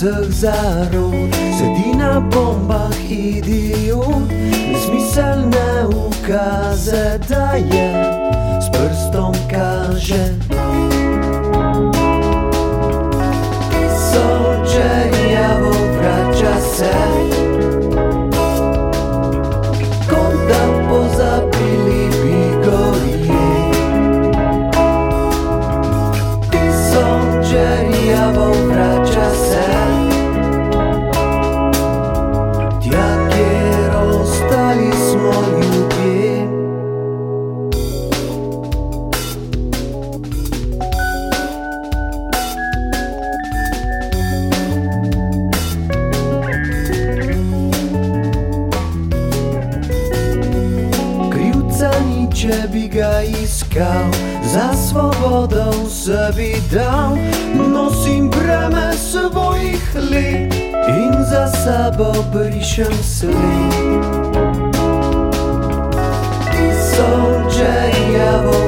zarod, sedi na bombah idiot, nesmiselne ukaze daje, biega iskao Za svobodom se widał Nosim bramę svojih li In za sobą byli się sli Są dziejawo